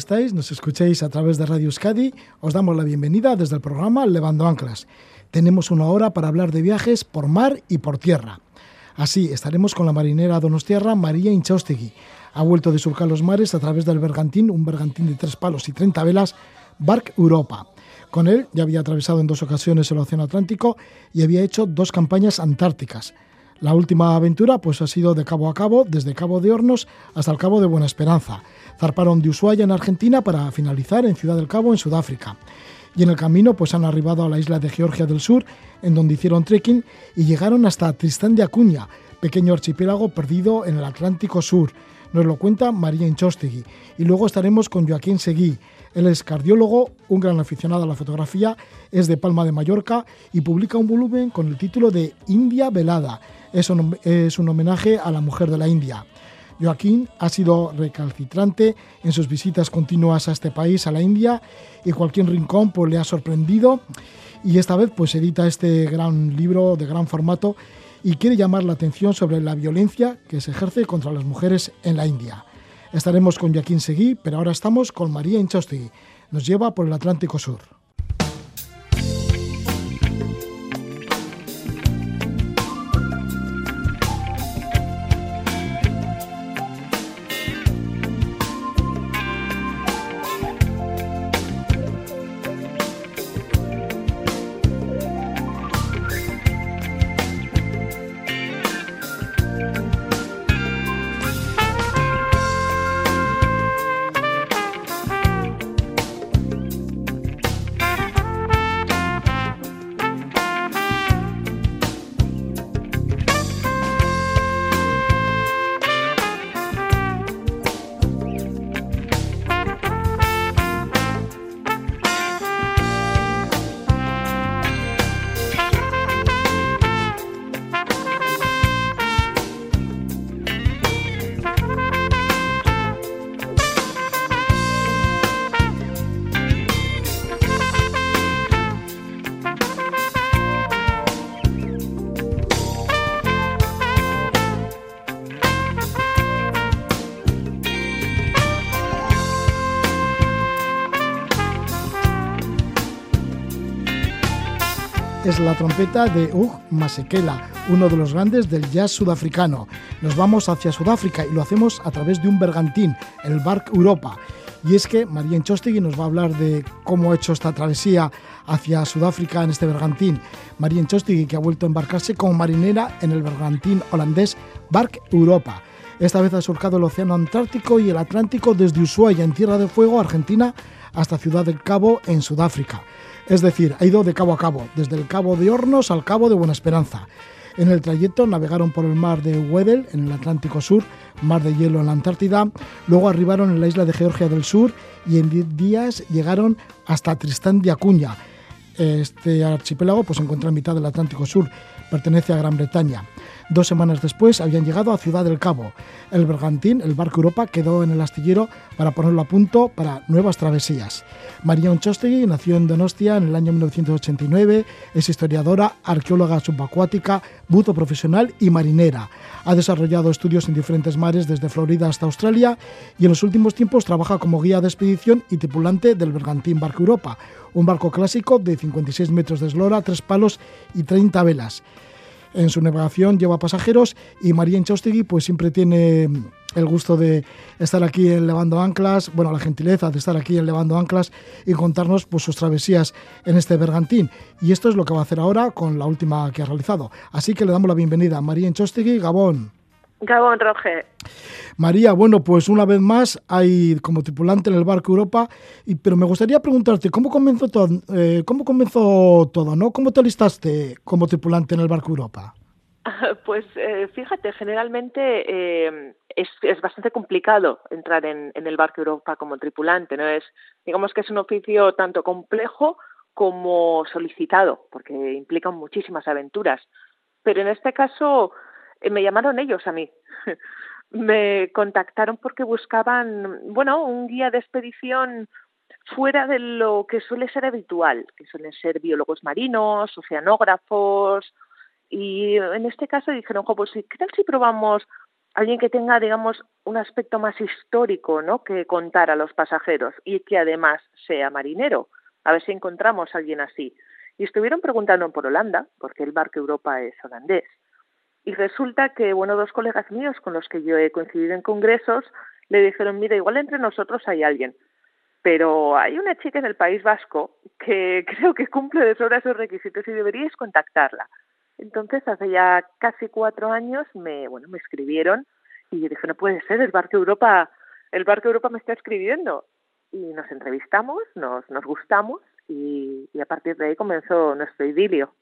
estáis? Nos escucháis a través de Radio Euskadi. Os damos la bienvenida desde el programa Levando Anclas. Tenemos una hora para hablar de viajes por mar y por tierra. Así estaremos con la marinera donostiarra María Inchaustegui. Ha vuelto de surcar los mares a través del bergantín, un bergantín de tres palos y 30 velas, Bark Europa. Con él ya había atravesado en dos ocasiones el Océano Atlántico y había hecho dos campañas antárticas. La última aventura pues ha sido de cabo a cabo, desde Cabo de Hornos hasta el Cabo de Buena Esperanza. Zarparon de Ushuaia en Argentina para finalizar en Ciudad del Cabo en Sudáfrica. Y en el camino pues han arribado a la isla de Georgia del Sur, en donde hicieron trekking y llegaron hasta Tristán de Acuña, pequeño archipiélago perdido en el Atlántico Sur. Nos lo cuenta María Inchostegui. Y luego estaremos con Joaquín Seguí, él es cardiólogo, un gran aficionado a la fotografía, es de Palma de Mallorca y publica un volumen con el título de India Velada. Es un, es un homenaje a la mujer de la India. Joaquín ha sido recalcitrante en sus visitas continuas a este país, a la India, y cualquier rincón pues, le ha sorprendido. Y esta vez pues edita este gran libro de gran formato y quiere llamar la atención sobre la violencia que se ejerce contra las mujeres en la India. Estaremos con Joaquín Seguí, pero ahora estamos con María Inchostegui. Nos lleva por el Atlántico Sur. La trompeta de Ugh Masekela, uno de los grandes del jazz sudafricano. Nos vamos hacia Sudáfrica y lo hacemos a través de un bergantín, el Bark Europa. Y es que María Enchostegui nos va a hablar de cómo ha hecho esta travesía hacia Sudáfrica en este bergantín. María Enchostegui que ha vuelto a embarcarse como marinera en el bergantín holandés Bark Europa. Esta vez ha surcado el Océano Antártico y el Atlántico desde Ushuaia en Tierra de Fuego, Argentina, hasta Ciudad del Cabo en Sudáfrica. Es decir, ha ido de cabo a cabo, desde el Cabo de Hornos al Cabo de Buena Esperanza. En el trayecto navegaron por el mar de Weddell en el Atlántico Sur, mar de hielo en la Antártida, luego arribaron en la isla de Georgia del Sur y en 10 días llegaron hasta Tristán de Acuña. Este archipiélago pues, se encuentra en mitad del Atlántico Sur, pertenece a Gran Bretaña. Dos semanas después habían llegado a Ciudad del Cabo. El bergantín, el barco Europa, quedó en el astillero para ponerlo a punto para nuevas travesías. María Unchostegui nació en Donostia en el año 1989, es historiadora, arqueóloga subacuática, buzo profesional y marinera. Ha desarrollado estudios en diferentes mares desde Florida hasta Australia y en los últimos tiempos trabaja como guía de expedición y tripulante del bergantín Barco Europa, un barco clásico de 56 metros de eslora, tres palos y 30 velas en su navegación lleva pasajeros y María Enchaustegui pues siempre tiene el gusto de estar aquí en Levando Anclas, bueno, la gentileza de estar aquí en Levando Anclas y contarnos pues sus travesías en este bergantín. Y esto es lo que va a hacer ahora con la última que ha realizado. Así que le damos la bienvenida a María Enchaustegui, Gabón. Gabón Roge. María, bueno, pues una vez más hay como tripulante en el barco Europa, y, pero me gustaría preguntarte, ¿cómo comenzó todo, eh, cómo comenzó todo, no? ¿Cómo te alistaste como tripulante en el barco Europa? Pues eh, fíjate, generalmente eh, es, es, bastante complicado entrar en, en, el barco Europa como tripulante, ¿no? Es, digamos que es un oficio tanto complejo como solicitado, porque implican muchísimas aventuras. Pero en este caso me llamaron ellos a mí. me contactaron porque buscaban, bueno, un guía de expedición fuera de lo que suele ser habitual, que suelen ser biólogos marinos, oceanógrafos, y en este caso dijeron, pues ¿qué tal si probamos alguien que tenga, digamos, un aspecto más histórico, ¿no? Que contar a los pasajeros y que además sea marinero. A ver si encontramos a alguien así. Y estuvieron preguntando por Holanda, porque el barco Europa es holandés. Y resulta que, bueno, dos colegas míos con los que yo he coincidido en congresos le dijeron, mira, igual entre nosotros hay alguien. Pero hay una chica en el País Vasco que creo que cumple de sobra esos requisitos y deberíais contactarla. Entonces, hace ya casi cuatro años me, bueno, me escribieron y yo dije, no puede ser, el Barco Europa, el Barco Europa me está escribiendo. Y nos entrevistamos, nos, nos gustamos y, y a partir de ahí comenzó nuestro idilio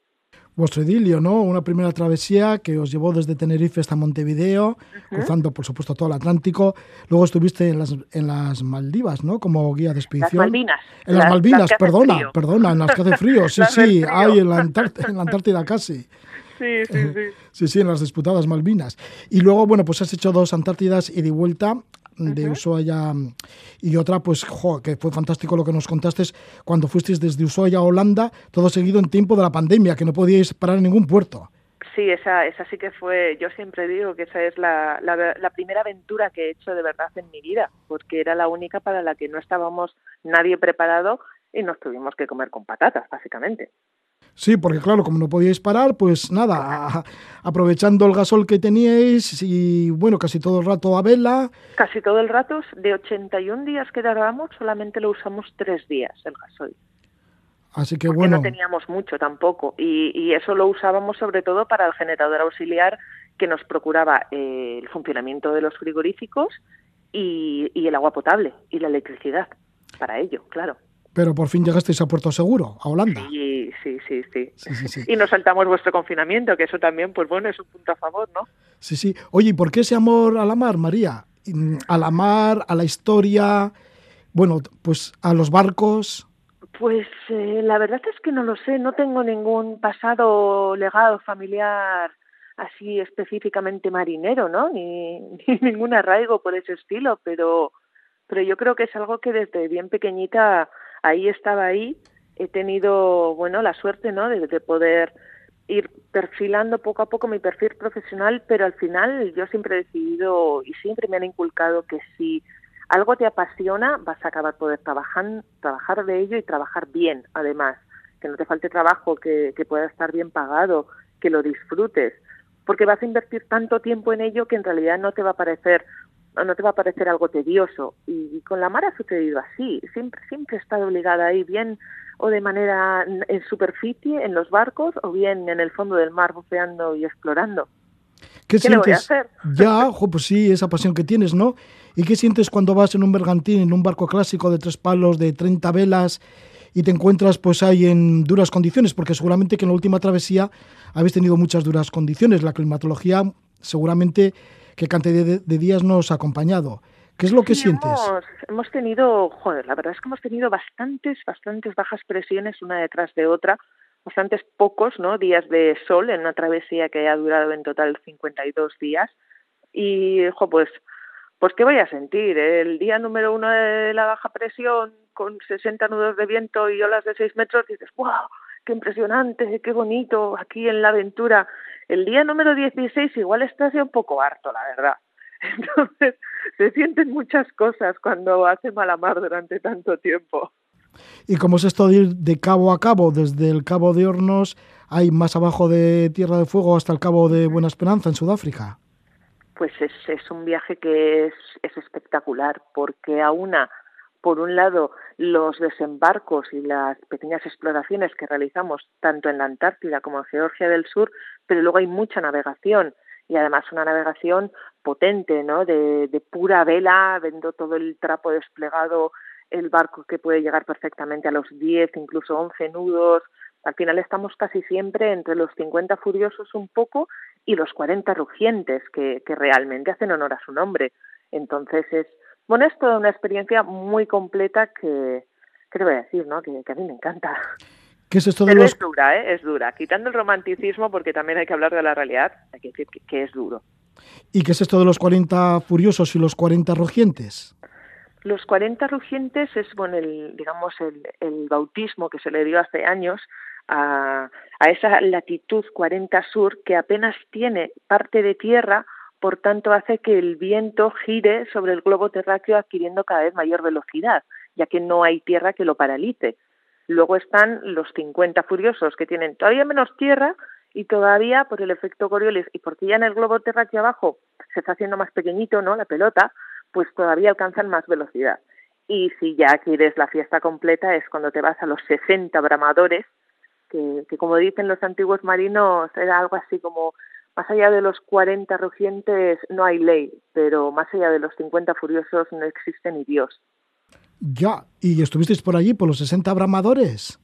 vuestro idilio, ¿no? Una primera travesía que os llevó desde Tenerife hasta Montevideo, cruzando, por supuesto, todo el Atlántico. Luego estuviste en las, en las Maldivas, ¿no? Como guía de expedición. Las Malvinas. En las, Malvinas, perdona, perdona, en las que hace frío. Sí, sí, hay en la, en la Antártida casi. Sí, sí, sí. sí, sí, en las disputadas Malvinas. Y luego, bueno, pues has hecho dos Antártidas y de vuelta de Ushuaia y otra, pues, jo, que fue fantástico lo que nos contaste cuando fuisteis desde Ushuaia a Holanda, todo seguido en tiempo de la pandemia, que no podíais parar en ningún puerto. Sí, esa, esa sí que fue, yo siempre digo que esa es la, la, la, primera aventura que he hecho de verdad en mi vida, porque era la única para la que no estábamos nadie preparado y nos tuvimos que comer con patatas, básicamente. Sí, porque claro, como no podíais parar, pues nada, aprovechando el gasol que teníais y bueno, casi todo el rato a vela. Casi todo el rato, de 81 días que dábamos, solamente lo usamos tres días el gasol. Así que bueno. no teníamos mucho tampoco y, y, eso lo usábamos sobre todo para el generador auxiliar que nos procuraba eh, el funcionamiento de los frigoríficos y, y el agua potable y la electricidad para ello, claro. Pero por fin llegasteis a Puerto Seguro, a Holanda. Sí, sí, sí, sí. Y nos saltamos vuestro confinamiento, que eso también, pues bueno, es un punto a favor, ¿no? Sí, sí. Oye, ¿y por qué ese amor a la mar, María? A la mar, a la historia, bueno, pues a los barcos. Pues eh, la verdad es que no lo sé, no tengo ningún pasado legado familiar así específicamente marinero, ¿no? Ni, ni ningún arraigo por ese estilo, pero, pero yo creo que es algo que desde bien pequeñita ahí estaba ahí, he tenido, bueno, la suerte, ¿no?, de, de poder ir perfilando poco a poco mi perfil profesional, pero al final yo siempre he decidido y siempre me han inculcado que si algo te apasiona, vas a acabar poder trabajar, trabajar de ello y trabajar bien, además, que no te falte trabajo, que, que pueda estar bien pagado, que lo disfrutes, porque vas a invertir tanto tiempo en ello que en realidad no te va a parecer no te va a parecer algo tedioso. Y, con la mar ha sucedido así. Siempre, siempre he estado obligada ahí, bien o de manera en superficie, en los barcos, o bien en el fondo del mar buceando y explorando. ¿Qué, sientes? Ya, pues sí, esa pasión que tienes, ¿no? ¿Y qué sientes cuando vas en un bergantín, en un barco clásico de tres palos, de 30 velas, y te encuentras pues ahí en duras condiciones? Porque seguramente que en la última travesía habéis tenido muchas duras condiciones. La climatología seguramente qué cantidad de, días nos ha acompañado. ¿Qué es lo que sientes? Hemos, tenido, joder, la verdad es que hemos tenido bastantes, bastantes bajas presiones una detrás de otra, bastantes pocos, ¿no? Días de sol en una travesía que ha durado en total 52 días. Y, jo, pues, pues, ¿qué voy a sentir? El día número uno de la baja presión con 60 nudos de viento y olas de 6 metros, dices, ¡wow! ¡Qué impresionante! ¡Qué bonito! Aquí en la aventura. El día número 16 igual estás ya un poco harto, la verdad. Entonces, se sienten muchas cosas cuando hace mala mar durante tanto tiempo. ¿Y cómo es esto de ir de cabo a cabo? Desde el Cabo de Hornos, hay más abajo de Tierra de Fuego hasta el Cabo de Buena Esperanza, en Sudáfrica. Pues es, es un viaje que es, es espectacular, porque a una por un lado, los desembarcos y las pequeñas exploraciones que realizamos tanto en la Antártida como en Georgia del Sur, pero luego hay mucha navegación y además una navegación potente, ¿no? De, de pura vela, viendo todo el trapo desplegado, el barco que puede llegar perfectamente a los 10, incluso 11 nudos. Al final estamos casi siempre entre los 50 furiosos un poco y los 40 rugientes, que, que realmente hacen honor a su nombre. Entonces es bueno, es toda una experiencia muy completa que, ¿qué te voy a decir, no? Que, a mí me encanta. ¿Qué es esto de Pero los... es dura, ¿eh? Es dura. Quitando el romanticismo, porque también hay que hablar de la realidad, hay que decir que, es duro. ¿Y qué es esto de los 40 furiosos y los 40 rugientes? Los 40 rugientes es, bueno, el, digamos, el, el bautismo que se le dio hace años a, a esa latitud 40 sur que apenas tiene parte de tierra por tanto hace que el viento gire sobre el globo terráqueo adquiriendo cada vez mayor velocidad, ya que no hay tierra que lo paralice. Luego están los 50 furiosos que tienen todavía menos tierra y todavía por el efecto Coriolis y porque ya en el globo terráqueo abajo se está haciendo más pequeñito, ¿no? La pelota, pues todavía alcanzan más velocidad. Y si ya quieres la fiesta completa es cuando te vas a los 60 bramadores, que, que como dicen los antiguos marinos era algo así como más allá de los 40 rugientes no hay ley, pero más allá de los 50 furiosos no existe ni Dios. Ya, ¿y estuvisteis por allí, por los 60 bramadores?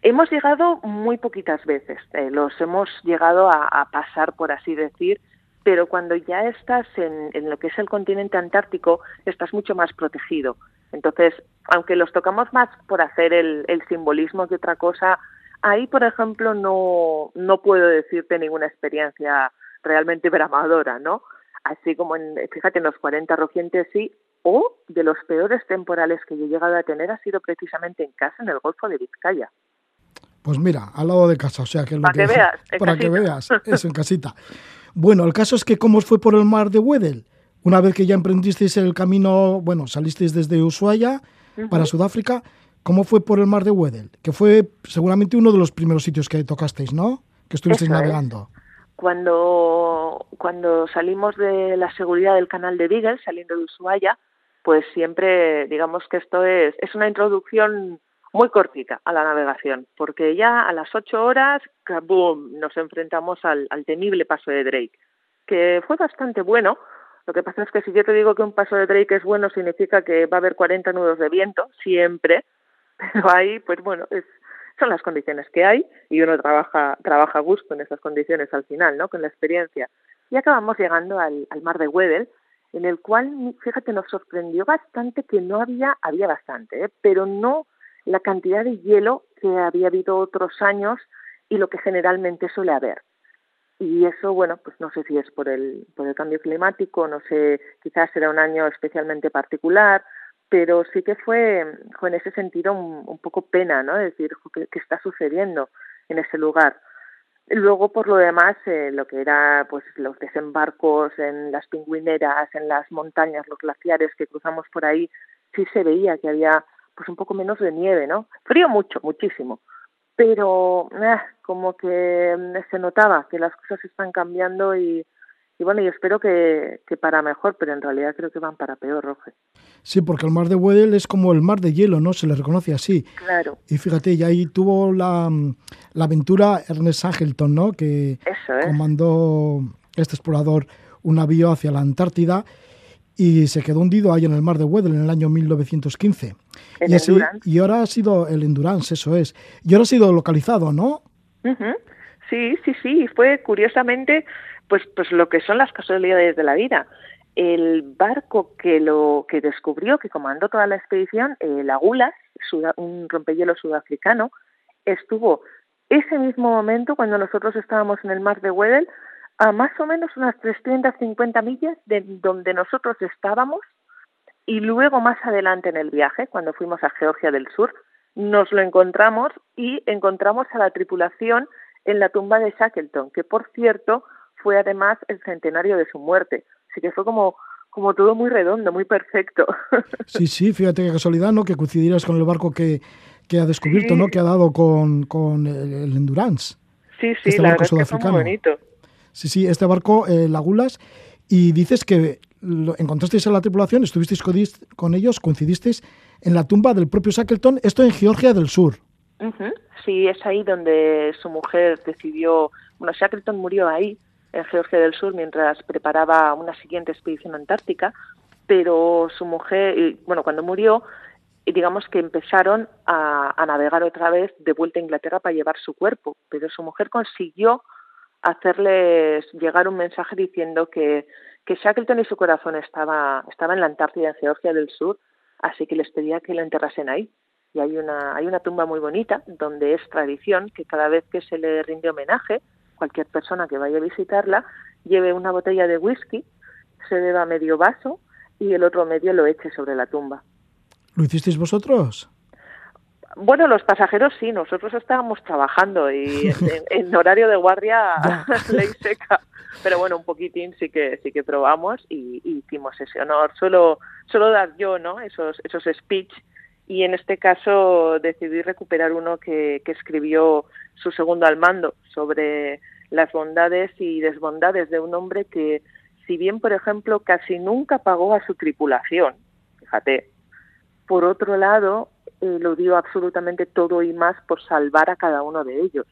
Hemos llegado muy poquitas veces, eh, los hemos llegado a, pasar, por así decir, pero cuando ya estás en, lo que es el continente antártico, estás mucho más protegido. Entonces, aunque los tocamos más por hacer el, simbolismo que otra cosa, ahí, por ejemplo, no, no puedo decirte ninguna experiencia realmente bramadora, ¿no? Así como en, fíjate, en los 40 rugientes sí, o de los peores temporales que yo he llegado a tener ha sido precisamente en casa, en el Golfo de Vizcaya. Pues mira, al lado de casa, o sea que lo para que, veas, para que veas, eso en casita. Bueno, el caso es que cómo fue por el mar de Wedel. Una vez que ya emprendisteis el camino, bueno, salisteis desde Ushuaia para Sudáfrica, ¿cómo fue por el mar de Wedel? Que fue seguramente uno de los primeros sitios que tocasteis, ¿no? Que estuvisteis navegando. Cuando, cuando salimos de la seguridad del canal de Beagle, saliendo de Ushuaia, pues siempre digamos que esto es, es una introducción muy cortita a la navegación, porque ya a las ocho horas, ¡boom!, nos enfrentamos al, al, temible paso de Drake, que fue bastante bueno. Lo que pasa es que si yo te digo que un paso de Drake es bueno, significa que va a haber 40 nudos de viento, siempre, pero ahí, pues bueno, es, son las condiciones que hay y uno trabaja, trabaja a gusto en esas condiciones al final, ¿no?, con la experiencia. Y acabamos llegando al, mar de Weddell, en el cual, fíjate, nos sorprendió bastante que no había, había bastante, ¿eh? pero no la cantidad de hielo que había habido otros años y lo que generalmente suele haber. Y eso, bueno, pues no sé si es por el, por el cambio climático, no sé, quizás era un año especialmente particular, pero sí que fue, en ese sentido un, poco pena, ¿no? Es decir, ¿qué, está sucediendo en ese lugar? Luego, por lo demás, eh, lo que era pues los desembarcos en las pingüineras, en las montañas, los glaciares que cruzamos por ahí, sí se veía que había pues un poco menos de nieve, ¿no? Frío mucho, muchísimo, pero eh, como que mm, se notaba que las cosas están cambiando y, y bueno, y espero que, que, para mejor, pero en realidad creo que van para peor, Roge. Sí, porque el mar de Weddell es como el mar de hielo, ¿no? Se le reconoce así. Claro. Y fíjate, y ahí tuvo la, la aventura Ernest Angleton, ¿no? Que comandó este explorador un navío hacia la Antártida y se quedó hundido ahí en el mar de Weddell en el año 1915. y, así, y ahora ha sido el Endurance, eso es. Y ahora ha sido localizado, ¿no? Sí, sí, sí. Fue curiosamente, pues, pues lo que son las casualidades de la vida. El barco que lo que descubrió, que comandó toda la expedición, el Agulas, un rompehielos sudafricano, estuvo ese mismo momento cuando nosotros estábamos en el mar de Weddell a más o menos unas 350 millas de donde nosotros estábamos y luego más adelante en el viaje, cuando fuimos a Georgia del Sur, nos lo encontramos y encontramos a la tripulación en la tumba de Shackleton, que por cierto fue además el centenario de su muerte. Así que fue como, como todo muy redondo, muy perfecto. Sí, sí, fíjate qué casualidad, ¿no? Que coincidieras con el barco que, que ha descubierto, ¿no? Que ha dado con, con el Endurance. Sí, sí, este la barco verdad es muy bonito. Sí, sí, este barco, eh, Lagulas, y dices que lo, encontrasteis a la tripulación, estuvisteis con, ellos, coincidisteis en la tumba del propio Shackleton, esto en Georgia del Sur. Sí, es ahí donde su mujer decidió, bueno, Shackleton murió ahí, en Georgia del Sur mientras preparaba una siguiente expedición antártica, pero su mujer, bueno, cuando murió, digamos que empezaron a, navegar otra vez de vuelta a Inglaterra para llevar su cuerpo, pero su mujer consiguió hacerles llegar un mensaje diciendo que, que Shackleton y su corazón estaba, estaba en la Antártida, en Georgia del Sur, así que les pedía que lo enterrasen ahí. Y hay una, hay una tumba muy bonita donde es tradición que cada vez que se le rinde homenaje, cualquier persona que vaya a visitarla lleve una botella de whisky, se beba medio vaso y el otro medio lo eche sobre la tumba. ¿Lo hicisteis vosotros? Bueno, los pasajeros sí, nosotros estábamos trabajando y en, horario de guardia ley seca. Pero bueno, un poquitín sí que sí que probamos y, hicimos ese honor. Solo, solo dar yo, ¿no? Esos, esos speech y en este caso decidí recuperar uno que, escribió su segundo al mando sobre las bondades y desbondades de un hombre que, si bien, por ejemplo, casi nunca pagó a su tripulación, fíjate, por otro lado, eh, lo dio absolutamente todo y más por salvar a cada uno de ellos.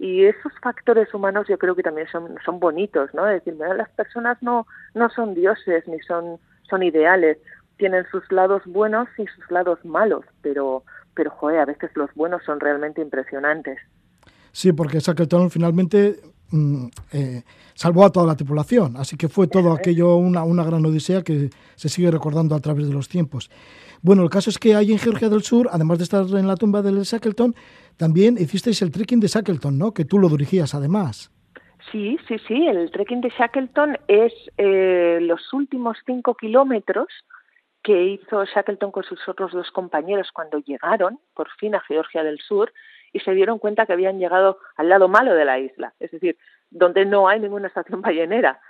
Y esos factores humanos yo creo que también son, son bonitos, ¿no? Es decir, las personas no, no son dioses ni son, son ideales, tienen sus lados buenos y sus lados malos, pero, pero joder, a veces los buenos son realmente impresionantes. Sí, porque Shackleton finalmente mm, eh, salvó a toda la tripulación, así que fue todo aquello una, una gran odisea que se sigue recordando a través de los tiempos. Bueno, el caso es que ahí en Georgia del Sur, además de estar en la tumba del Shackleton, también hicisteis el trekking de Shackleton, ¿no? Que tú lo dirigías además. Sí, sí, sí. El trekking de Shackleton es eh, los últimos cinco kilómetros que hizo Shackleton con sus otros dos compañeros cuando llegaron por fin a Georgia del Sur y se dieron cuenta que habían llegado al lado malo de la isla, es decir, donde no hay ninguna estación ballenera.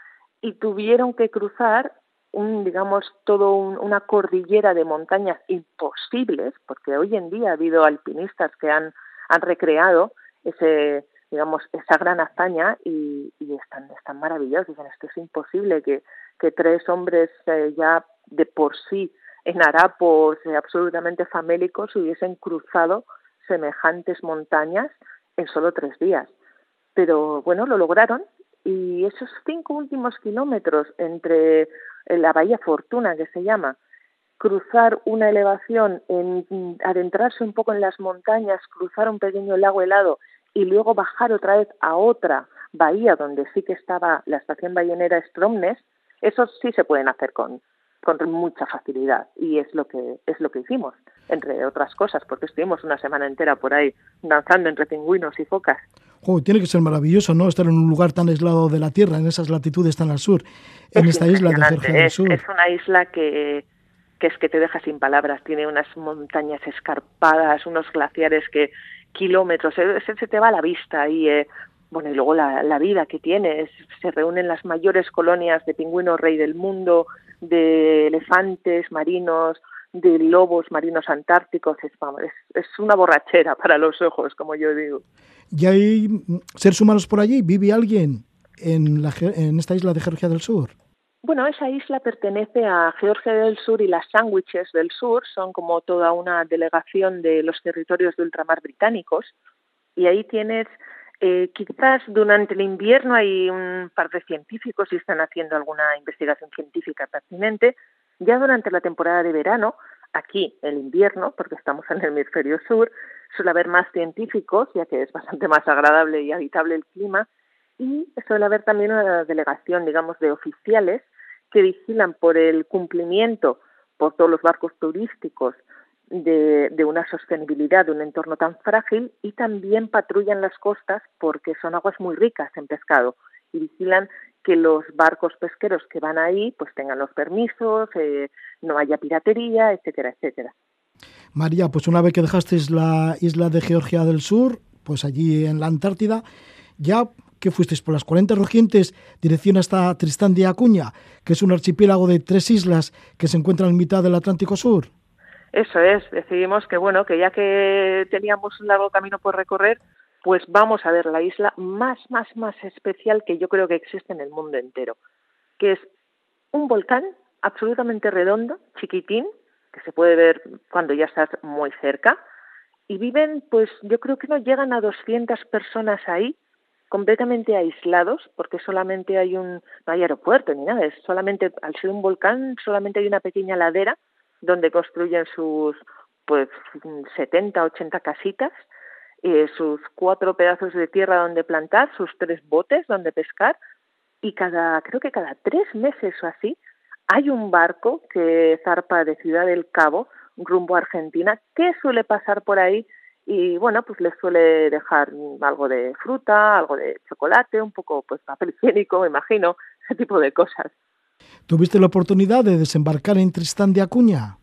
Y tuvieron que cruzar un digamos todo una cordillera de montañas imposibles porque hoy en día ha habido alpinistas que han han recreado ese digamos esa gran hazaña y, están están maravillosos. Dicen esto es imposible que que tres hombres eh, ya de por sí en harapos eh, absolutamente famélicos hubiesen cruzado semejantes montañas en solo tres días. Pero bueno, lo lograron y esos cinco últimos kilómetros entre la Bahía Fortuna, que se llama, cruzar una elevación, en, adentrarse un poco en las montañas, cruzar un pequeño lago helado y luego bajar otra vez a otra bahía donde sí que estaba la estación ballenera Stromness, eso sí se pueden hacer con, con mucha facilidad. Y es lo que es lo que hicimos entre otras cosas porque estuvimos una semana entera por ahí danzando entre pingüinos y focas. Tiene que ser maravilloso no estar en un lugar tan aislado de la tierra en esas latitudes tan al sur en esta isla de Georgia del Sur. es una isla que que es que te deja sin palabras tiene unas montañas escarpadas unos glaciares que kilómetros se, se te va a la vista y eh, bueno, y luego la, la vida que tiene, se reúnen las mayores colonias de pingüinos rey del mundo, de elefantes marinos, de lobos marinos antárticos, es, es, una borrachera para los ojos, como yo digo. ¿Y hay seres humanos por allí? ¿Vive alguien en, la, en esta isla de Georgia del Sur? Bueno, esa isla pertenece a Georgia del Sur y las Sandwiches del Sur son como toda una delegación de los territorios de ultramar británicos y ahí tienes eh, quizás durante el invierno hay un par de científicos y están haciendo alguna investigación científica pertinente. Ya durante la temporada de verano, aquí el invierno, porque estamos en el hemisferio sur, suele haber más científicos, ya que es bastante más agradable y habitable el clima, y suele haber también una delegación, digamos, de oficiales que vigilan por el cumplimiento por todos los barcos turísticos de, una sostenibilidad de un entorno tan frágil y también patrullan las costas porque son aguas muy ricas en pescado y vigilan que los barcos pesqueros que van ahí pues tengan los permisos, eh, no haya piratería, etcétera, etcétera. María, pues una vez que dejasteis la isla de Georgia del Sur, pues allí en la Antártida, ya que fuisteis por las 40 rojientes, dirección hasta Tristán de Acuña, que es un archipiélago de tres islas que se encuentran en mitad del Atlántico Sur. Eso es, decidimos que bueno, que ya que teníamos un largo camino por recorrer, pues vamos a ver la isla más, más, más especial que yo creo que existe en el mundo entero, que es un volcán absolutamente redondo, chiquitín, que se puede ver cuando ya estás muy cerca, y viven, pues yo creo que no llegan a 200 personas ahí, completamente aislados, porque solamente hay un, no hay aeropuerto ni nada, es solamente, al ser un volcán, solamente hay una pequeña ladera donde construyen sus pues 70, 80 casitas, eh, sus cuatro pedazos de tierra donde plantar, sus tres botes donde pescar y cada, creo que cada tres meses o así, hay un barco que zarpa de Ciudad del Cabo rumbo a Argentina que suele pasar por ahí y bueno, pues les suele dejar algo de fruta, algo de chocolate, un poco pues papel higiénico, me imagino, ese tipo de cosas. ¿Tuviste la oportunidad de desembarcar en Tristán de Acuña?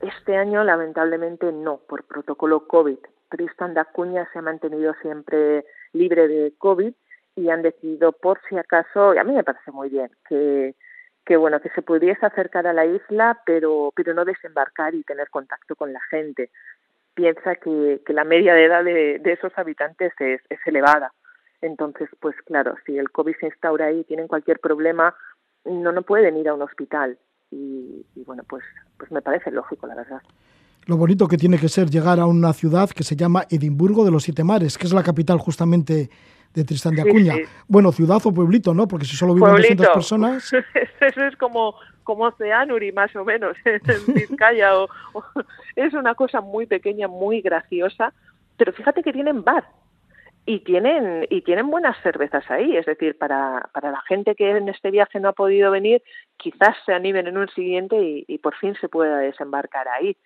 Este año, lamentablemente, no, por protocolo COVID. Tristan da Acuña se ha mantenido siempre libre de COVID y han decidido, por si acaso, y a mí me parece muy bien, que, bueno, que se pudiese acercar a la isla, pero, pero no desembarcar y tener contacto con la gente. Piensa que, la media de edad de, de esos habitantes es, es elevada. Entonces, pues claro, si el COVID se instaura ahí, tienen cualquier problema, no, no pueden ir a un hospital. Y, y bueno, pues, pues me parece lógico, la verdad lo bonito que tiene que ser llegar a una ciudad que se llama Edimburgo de los Siete Mares, que es la capital justamente de Tristán de Acuña. Bueno, ciudad o pueblito, ¿no? Porque si solo viven 200 personas... Eso es como, como Oceanuri, más o menos, en Vizcaya. o, es una cosa muy pequeña, muy graciosa, pero fíjate que tienen bar y tienen y tienen buenas cervezas ahí es decir para, para la gente que en este viaje no ha podido venir quizás se animen en un siguiente y, por fin se pueda desembarcar ahí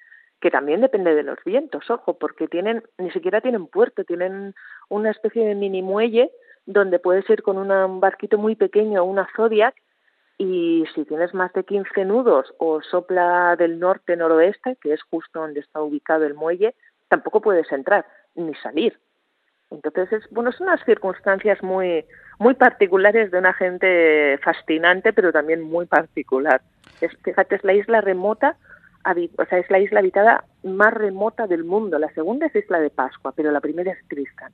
que también depende de los vientos, ojo, porque tienen, ni siquiera tienen puerto, tienen una especie de mini muelle donde puedes ir con un barquito muy pequeño, una Zodiac, y si tienes más de 15 nudos o sopla del norte-noroeste, que es justo donde está ubicado el muelle, tampoco puedes entrar ni salir. Entonces, es, bueno, son unas circunstancias muy, muy particulares de una gente fascinante, pero también muy particular. Es, fíjate, es la isla remota o sea, es la isla habitada más remota del mundo. La segunda es Isla de Pascua, pero la primera es Tristan.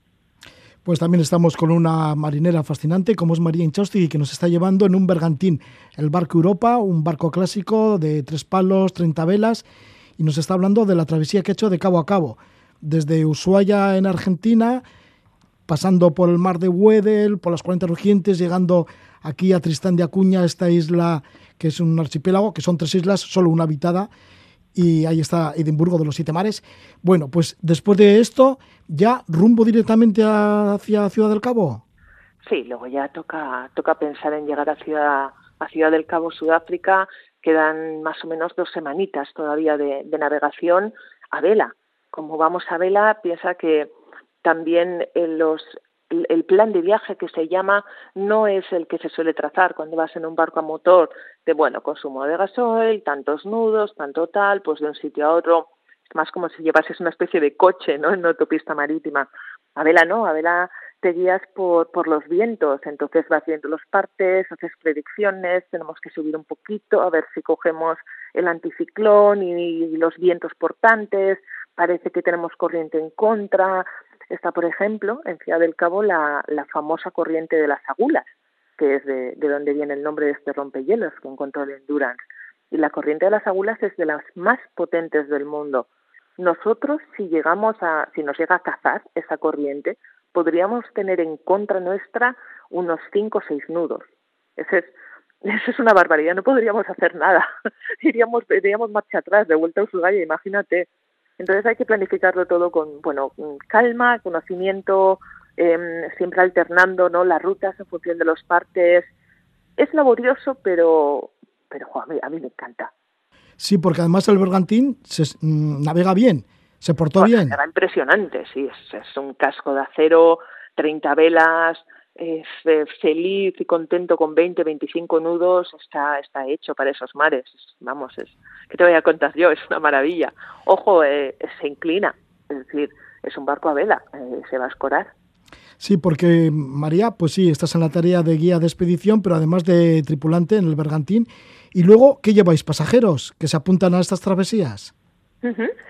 Pues también estamos con una marinera fascinante como es María Inchausti, que nos está llevando en un bergantín, el barco Europa, un barco clásico de tres palos, 30 velas, y nos está hablando de la travesía que ha hecho de cabo a cabo, desde Ushuaia en Argentina, pasando por el mar de Wedel, por las 40 rugientes, llegando aquí a Tristán de Acuña, esta isla que es un archipiélago, que son tres islas, solo una habitada, y ahí está Edimburgo de los Siete Mares. Bueno, pues después de esto, ¿ya rumbo directamente hacia Ciudad del Cabo? Sí, luego ya toca, toca pensar en llegar a Ciudad, a Ciudad del Cabo, Sudáfrica. Quedan más o menos dos semanitas todavía de, de navegación a vela. Como vamos a vela, piensa que también los, el plan de viaje que se llama no es el que se suele trazar cuando vas en un barco a motor de bueno consumo de gasoil, tantos nudos, tanto tal, pues de un sitio a otro, es más como si llevases una especie de coche, ¿no? En una autopista marítima. A vela no, a vela te guías por, por los vientos, entonces vas viendo los partes, haces predicciones, tenemos que subir un poquito a ver si cogemos el anticiclón y los vientos portantes, parece que tenemos corriente en contra, Está, por ejemplo, en Ciudad del Cabo la, la famosa corriente de las agulas, que es de, de donde viene el nombre de este rompehielos que encontró el Endurance. Y la corriente de las agulas es de las más potentes del mundo. Nosotros, si llegamos a, si nos llega a cazar esa corriente, podríamos tener en contra nuestra unos cinco o seis nudos. Ese es, eso es una barbaridad, no podríamos hacer nada. Iríamos, iríamos marcha atrás, de vuelta a Ushuaia, imagínate. Entonces hay que planificarlo todo con, bueno, calma, conocimiento, eh, siempre alternando, ¿no? Las rutas en función de los partes. Es laborioso, pero, pero a, mí, a mí me encanta. Sí, porque además el bergantín se, mm, navega bien, se portó bien. Era impresionante, sí, es, es un casco de acero, 30 velas, es feliz y contento con 20, 25 nudos, está, está hecho para esos mares. Vamos, es, ¿qué te voy a contar yo? Es una maravilla. Ojo, eh, se inclina, es decir, es un barco a vela, eh, se va a escorar. Sí, porque María, pues sí, estás en la tarea de guía de expedición, pero además de tripulante en el bergantín. Y luego, ¿qué lleváis? ¿Pasajeros que se apuntan a estas travesías?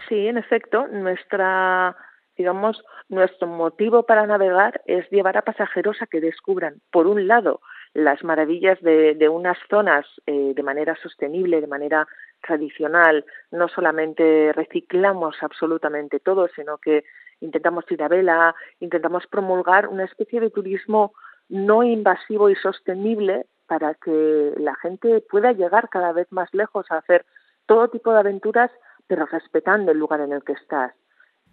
Sí, en efecto, nuestra digamos, nuestro motivo para navegar es llevar a pasajeros a que descubran, por un lado, las maravillas de, unas zonas eh, de manera sostenible, de manera tradicional. No solamente reciclamos absolutamente todo, sino que intentamos ir a vela, intentamos promulgar una especie de turismo no invasivo y sostenible para que la gente pueda llegar cada vez más lejos a hacer todo tipo de aventuras, pero respetando el lugar en el que estás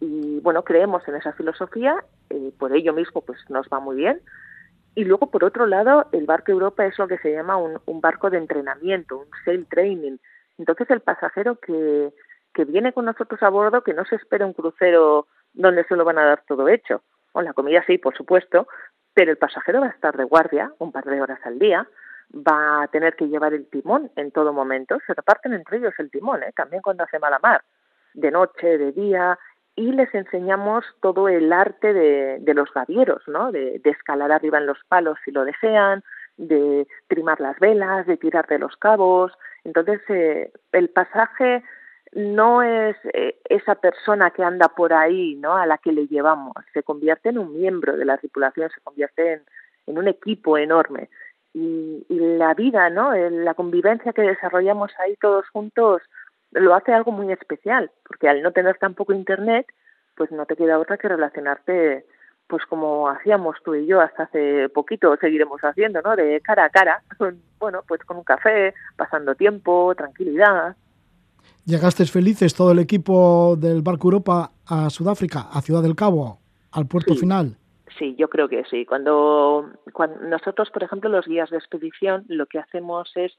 y bueno, creemos en esa filosofía, eh, por ello mismo pues nos va muy bien. Y luego, por otro lado, el barco Europa es lo que se llama un, un barco de entrenamiento, un sail training. Entonces, el pasajero que, que viene con nosotros a bordo, que no se espera un crucero donde se lo van a dar todo hecho. O la comida sí, por supuesto, pero el pasajero va a estar de guardia un par de horas al día, va a tener que llevar el timón en todo momento. Se reparten entre ellos el timón, ¿eh? también cuando hace mala mar, de noche, de día, y les enseñamos todo el arte de, los gavieros, ¿no? De, de, escalar arriba en los palos si lo desean, de trimar las velas, de tirar de los cabos. Entonces, eh, el pasaje no es eh, esa persona que anda por ahí, ¿no? A la que le llevamos. Se convierte en un miembro de la tripulación, se convierte en, un equipo enorme. Y, y, la vida, ¿no? La convivencia que desarrollamos ahí todos juntos lo hace algo muy especial, porque al no tener tampoco internet, pues no te queda otra que relacionarte pues como hacíamos tú y yo hasta hace poquito, seguiremos haciendo, ¿no? De cara a cara, bueno, pues con un café, pasando tiempo, tranquilidad. ¿Llegasteis felices todo el equipo del Barco Europa a Sudáfrica, a Ciudad del Cabo, al puerto sí, final? Sí, yo creo que sí. Cuando, cuando nosotros, por ejemplo, los guías de expedición, lo que hacemos es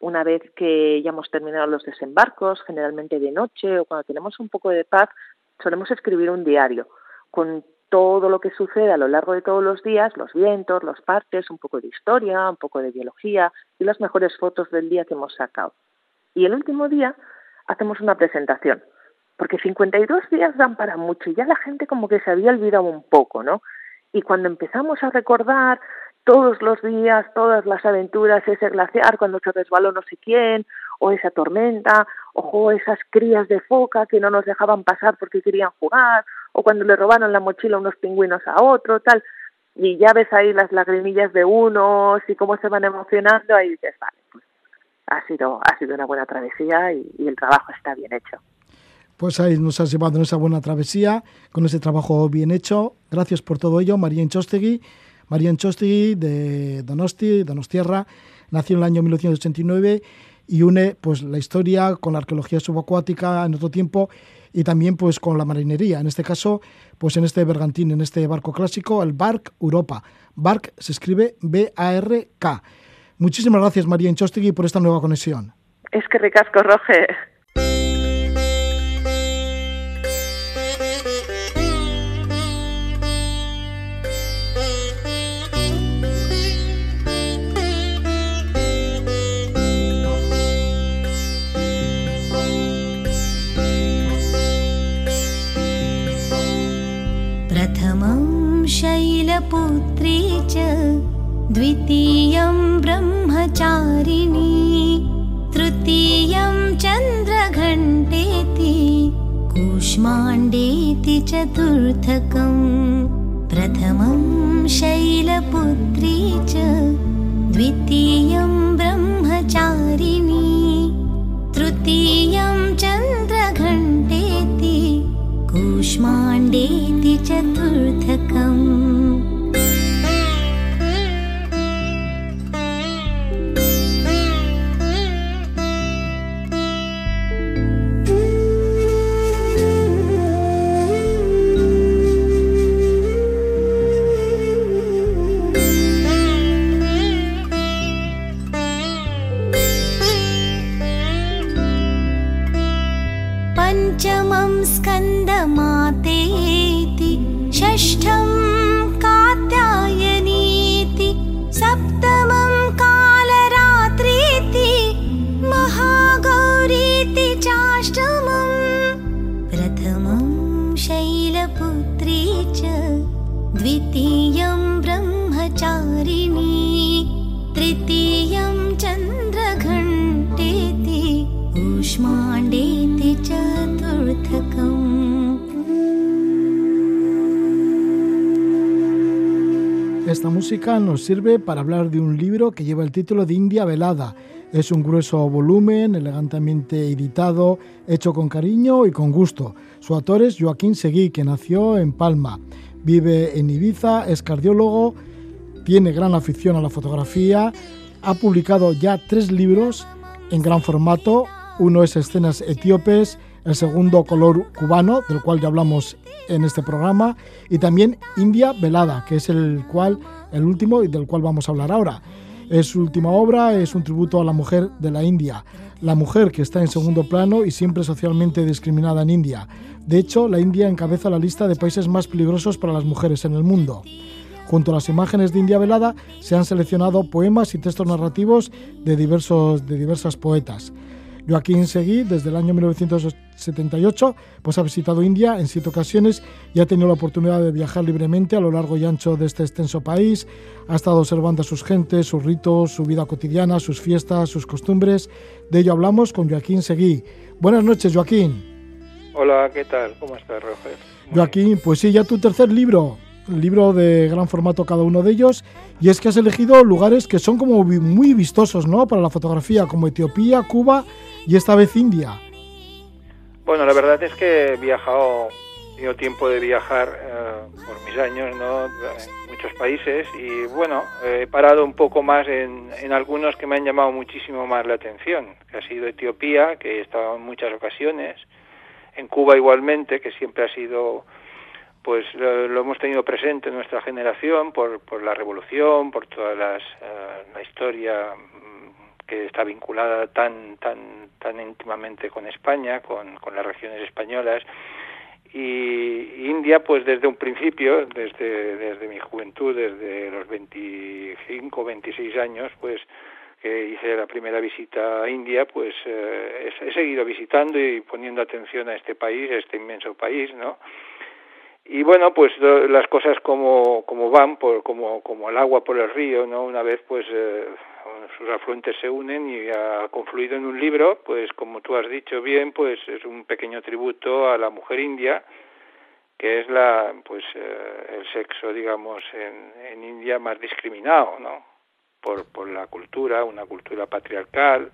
una vez que ya hemos terminado los desembarcos, generalmente de noche o cuando tenemos un poco de paz, solemos escribir un diario con todo lo que sucede a lo largo de todos los días, los vientos, los partes, un poco de historia, un poco de biología y las mejores fotos del día que hemos sacado. Y el último día hacemos una presentación, porque 52 días dan para mucho y ya la gente como que se había olvidado un poco, ¿no? Y cuando empezamos a recordar todos los días, todas las aventuras, ese glaciar cuando se resbaló no sé quién, o esa tormenta, ojo, esas crías de foca que no nos dejaban pasar porque querían jugar, o cuando le robaron la mochila unos pingüinos a otro, tal, y ya ves ahí las lagrimillas de unos y cómo se van emocionando, ahí dices, vale, pues ha sido, ha sido una buena travesía y, el trabajo está bien hecho. Pues ahí nos has llevado en esa buena travesía, con ese trabajo bien hecho. Gracias por todo ello, María Enchostegui. María Enchostegui de Donosti, Donostierra, nació en el año 1989 y une pues la historia con la arqueología subacuática en otro tiempo y también pues con la marinería, en este caso pues en este bergantín, en este barco clásico, el Bark Europa. Bark se escribe B-A-R-K. Muchísimas gracias María Enchostegui por esta nueva conexión. Es que ricasco, Roge. Shailputri च द्वितीयं ब्रह्मचारिणी तृतीयं चन्द्रघण्टेति कूष्माण्डेति चतुर्थकम् प्रथमं शैलपुत्री च द्वितीयं ब्रह्मचारिणी तृतीयं चन्द्रघण्टेति कूष्माण्डेति चतुर्थकम् sirve para hablar de un libro que lleva el título de India Velada. Es un grueso volumen, elegantemente editado, hecho con cariño y con gusto. Su autor es Joaquín Seguí, que nació en Palma. Vive en Ibiza, es cardiólogo, tiene gran afición a la fotografía, ha publicado ya tres libros en gran formato. Uno es Escenas Etíopes, el segundo Color Cubano, del cual ya hablamos en este programa, y también India Velada, que es el cual el último y del cual vamos a hablar ahora. Es su última obra, es un tributo a la mujer de la India, la mujer que está en segundo plano y siempre socialmente discriminada en India. De hecho, la India encabeza la lista de países más peligrosos para las mujeres en el mundo. Junto a las imágenes de India velada se han seleccionado poemas y textos narrativos de, diversos, de diversas poetas. Joaquín Seguí, desde el año 1978, pues ha visitado India en siete ocasiones y ha tenido la oportunidad de viajar libremente a lo largo y ancho de este extenso país. Ha estado observando a sus gentes, sus ritos, su vida cotidiana, sus fiestas, sus costumbres. De ello hablamos con Joaquín Seguí. Buenas noches, Joaquín. Hola, ¿qué tal? ¿Cómo estás, Roger? Joaquín, pues sí, ya tu tercer libro, libro de gran formato cada uno de ellos, y es que has elegido lugares que son como muy vistosos, ¿no? Para la fotografía, como Etiopía, Cuba y esta vez India. Bueno, la verdad es que he viajado, he tenido tiempo de viajar eh, por mis años, ¿no? En muchos países y bueno, he parado un poco más en, en algunos que me han llamado muchísimo más la atención, que ha sido Etiopía, que he estado en muchas ocasiones, en Cuba igualmente, que siempre ha sido pues lo, hemos tenido presente en nuestra generación por, por la revolución, por toda las, eh, la historia que está vinculada tan tan tan íntimamente con España, con, con las regiones españolas y India pues desde un principio, desde desde mi juventud, desde los 25, 26 años, pues que hice la primera visita a India, pues eh, he, seguido visitando y poniendo atención a este país, a este inmenso país, ¿no? Y bueno, pues las cosas como, como van, por, como, como el agua por el río, ¿no? Una vez pues eh, sus afluentes se unen y ha confluido en un libro, pues como tú has dicho bien, pues es un pequeño tributo a la mujer india, que es la pues eh, el sexo digamos en, en India más discriminado, ¿no? Por, por la cultura, una cultura patriarcal,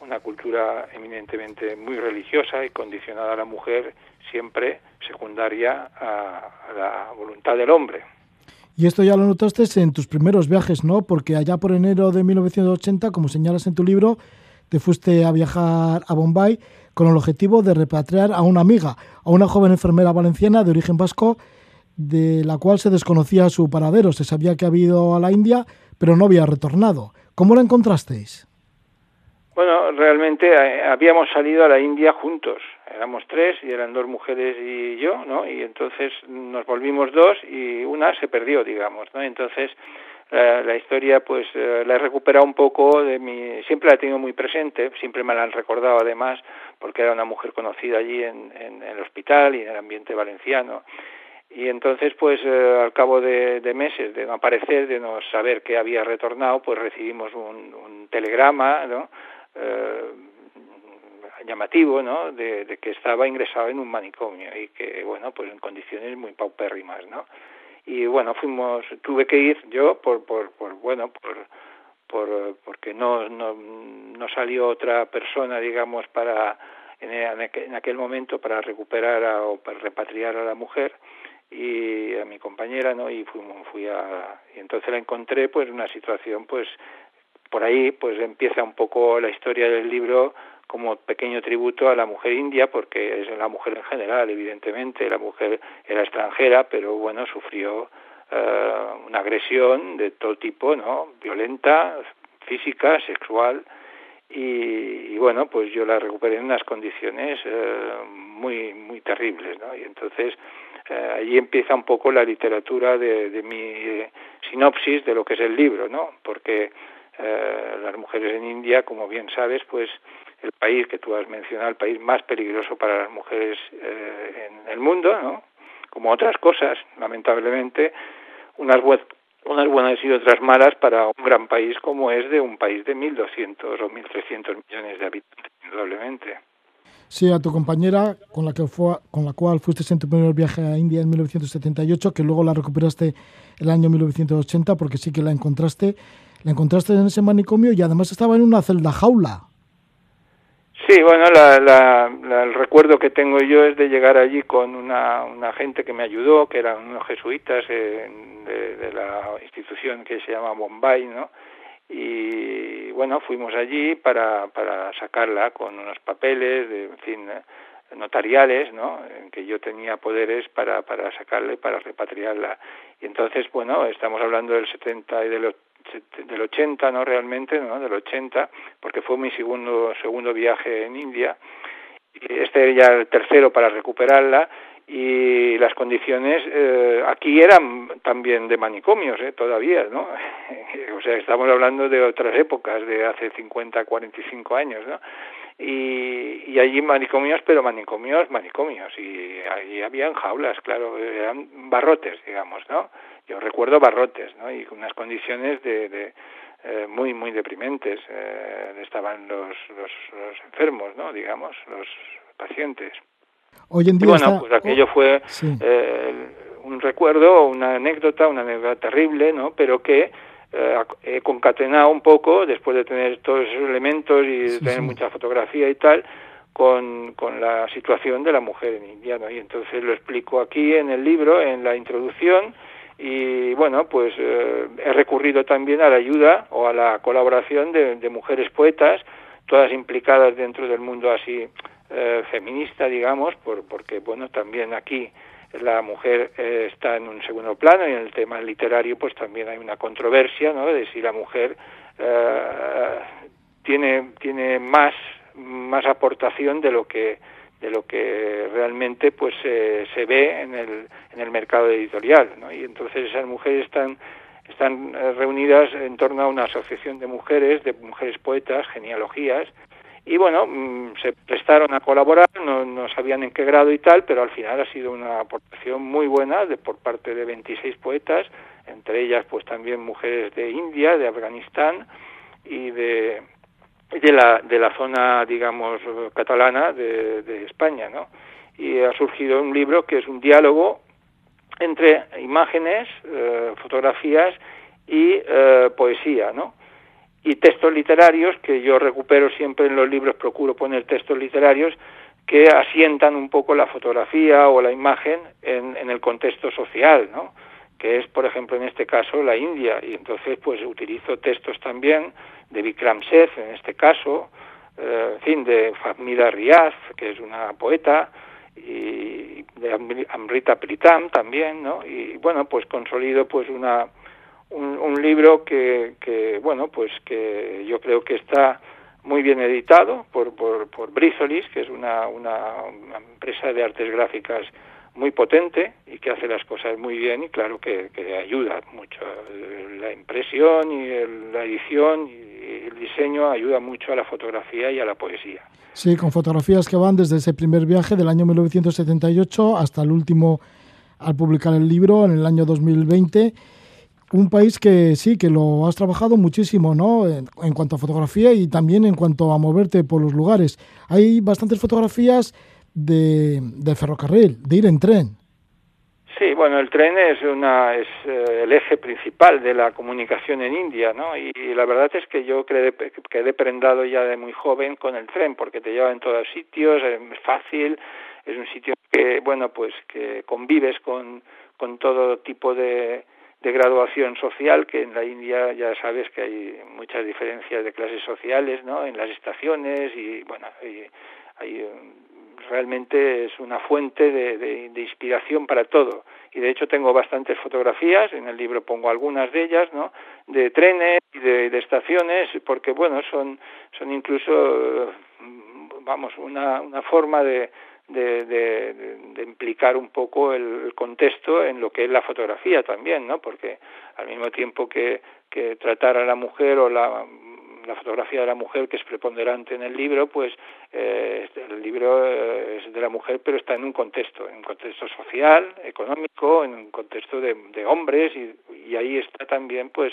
una cultura eminentemente muy religiosa y condicionada a la mujer siempre secundaria a, la voluntad del hombre. Y esto ya lo notaste en tus primeros viajes, ¿no? Porque allá por enero de 1980, como señalas en tu libro, te fuiste a viajar a Bombay con el objetivo de repatriar a una amiga, a una joven enfermera valenciana de origen vasco, de la cual se desconocía su paradero. Se sabía que había ido a la India, pero no había retornado. ¿Cómo la encontrasteis? Bueno, realmente eh, habíamos salido a la India juntos. Éramos tres y eran dos mujeres y yo, ¿no? Y entonces nos volvimos dos y una se perdió, digamos, ¿no? Entonces la, historia, pues eh, la he recuperado un poco de mi. Siempre la he tenido muy presente, siempre me la han recordado además, porque era una mujer conocida allí en, en, en el hospital y en el ambiente valenciano y entonces pues eh, al cabo de, de, meses de no aparecer de no saber que había retornado pues recibimos un, un telegrama no eh, llamativo, ¿no? De, que estaba ingresado en un manicomio y que, bueno, pues en condiciones muy paupérrimas, ¿no? Y bueno, fuimos, tuve que ir yo por, por, por bueno, por, por, porque no, no, no salió otra persona, digamos, para, en, en aquel momento para recuperar o para repatriar a la mujer y a mi compañera, ¿no? Y fui, fui a, y entonces la encontré, pues, una situación, pues, por ahí pues empieza un poco la historia del libro como pequeño tributo a la mujer india, porque es la mujer en general, evidentemente, la mujer era extranjera, pero bueno, sufrió eh, una agresión de todo tipo, ¿no? Violenta, física, sexual, y, y, bueno, pues yo la recuperé en unas condiciones eh, muy, muy terribles, ¿no? Y entonces eh, allí empieza un poco la literatura de, de mi sinopsis de lo que es el libro, ¿no? Porque eh, las mujeres en India, como bien sabes, pues el país que tú has mencionado, el país más peligroso para las mujeres eh, en el mundo, ¿no? Como otras cosas, lamentablemente, unas, unas buenas y otras malas para un gran país como es de un país de 1.200 o 1.300 millones de habitantes, indudablemente. Sí, a tu compañera con la, que con la cual fuiste en tu primer viaje a India en 1978, que luego la recuperaste el año 1980 porque sí que la encontraste la encontraste en ese manicomio y además estaba en una celda jaula. Sí, bueno, el recuerdo que tengo yo es de llegar allí con una, una gente que me ayudó, que eran unos jesuitas eh, de, la institución que se llama Bombay, ¿no? Y bueno, fuimos allí para, para sacarla con unos papeles, en fin, notariales, ¿no? En que yo tenía poderes para, para sacarle, para repatriarla. Y entonces, bueno, estamos hablando del 70 y del del 80, ¿no? Realmente, ¿no? Del 80, porque fue mi segundo, segundo viaje en India. Este ya el tercero para recuperarla. y las condiciones eh, aquí eran también de manicomios ¿eh? todavía no o sea estamos hablando de otras épocas de hace 50 45 años no y, y allí manicomios pero manicomios manicomios. Y allí habían jaulas claro eran barrotes digamos no yo recuerdo barrotes no y unas condiciones de, de eh, muy muy deprimentes eh, estaban los, los, los enfermos no digamos los pacientes. Hoy en día bueno, pues aquello fue eh, un recuerdo, una anécdota, una anécdota terrible, ¿no? Pero que eh, he concatenado un poco, después de tener todos esos elementos y de tener mucha fotografía y tal, con, con la situación de la mujer en India, ¿no? Y entonces lo explico aquí en el libro, en la introducción, y bueno, pues eh, he recurrido también a la ayuda o a la colaboración de, de mujeres poetas, todas implicadas dentro del mundo así eh, feminista, digamos, por, porque, bueno, también aquí la mujer eh, está en un segundo plano y en el tema literario pues también hay una controversia, ¿no?, de si la mujer eh, tiene, tiene más, más aportación de lo que de lo que realmente pues se ve en el, en el mercado editorial ¿no? y entonces esas mujeres están están reunidas en torno a una asociación de mujeres de mujeres poetas genealogías y bueno, mm, se prestaron a colaborar, no, no, sabían en qué grado y tal, pero al final ha sido una aportación muy buena de, por parte de 26 poetas, entre ellas pues también mujeres de India, de Afganistán y de, de, la, de la zona, digamos, catalana de, España, ¿no? Y ha surgido un libro que es un diálogo entre imágenes, eh, fotografías y eh, poesía, ¿no? Y textos literarios que yo recupero siempre en los libros, procuro poner textos literarios que asientan un poco la fotografía o la imagen en, en el contexto social, ¿no? que es, por ejemplo, en este caso, la India. Y entonces, pues utilizo textos también de Vikram Seth, en este caso, eh, en fin, de Fahmida Riaz, que es una poeta, y de Amrita Pritam también, ¿no? Y bueno, pues consolido pues una un, un libro que, que, bueno, pues que yo creo que está muy bien editado por, por, por Brizolis, que es una, una, empresa de artes gráficas muy potente y que hace las cosas muy bien y claro que, que ayuda mucho. La impresión y la edición y el diseño ayuda mucho a la fotografía y a la poesía. Sí, con fotografías que van desde ese primer viaje del año 1978 hasta el último al publicar el libro en el año 2020 un país que sí, que lo has trabajado muchísimo, ¿no? En, en, cuanto a fotografía y también en cuanto a moverte por los lugares. Hay bastantes fotografías de, ferrocarril, de ir en tren. Sí, bueno, el tren es una es eh, el eje principal de la comunicación en India, ¿no? Y, y la verdad es que yo quedé, quedé prendado ya de muy joven con el tren porque te lleva en todos sitios, es fácil, es un sitio que, bueno, pues que convives con con todo tipo de de graduación social, que en la India ya sabes que hay muchas diferencias de clases sociales, ¿no? En las estaciones y, bueno, hay, hay realmente es una fuente de, de, de, inspiración para todo. Y de hecho tengo bastantes fotografías, en el libro pongo algunas de ellas, ¿no? De trenes y de, de estaciones, porque bueno, son, son incluso, vamos, una, una forma de, de, de, de, implicar un poco el, contexto en lo que es la fotografía también, ¿no? Porque al mismo tiempo que, que tratar a la mujer o la, la fotografía de la mujer que es preponderante en el libro, pues eh, el libro eh, es de la mujer, pero está en un contexto, en un contexto social, económico, en un contexto de, de hombres y, y ahí está también, pues,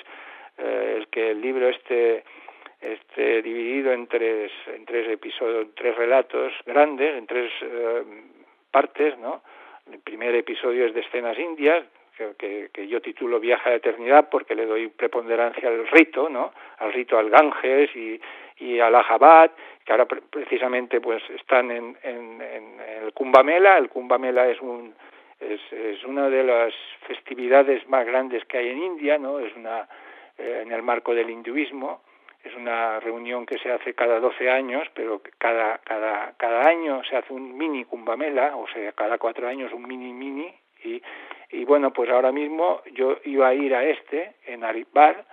eh, el que el libro esté este, dividido en tres, en tres episodios, tres relatos grandes, en tres eh, partes, ¿no? El primer episodio es de escenas indias, que, que, yo titulo Viaje a la Eternidad porque le doy preponderancia al rito, ¿no? Al rito al Ganges y, y al Ajabat, que ahora pre precisamente pues están en, en, en, el Kumbamela. El Kumbamela es un es, es una de las festividades más grandes que hay en India, ¿no? Es una eh, en el marco del hinduismo es una reunión que se hace cada 12 años, pero cada, cada, cada año se hace un mini Kumbamela, o sea, cada cuatro años un mini mini, y, y bueno, pues ahora mismo yo iba a ir a este, en Aripar,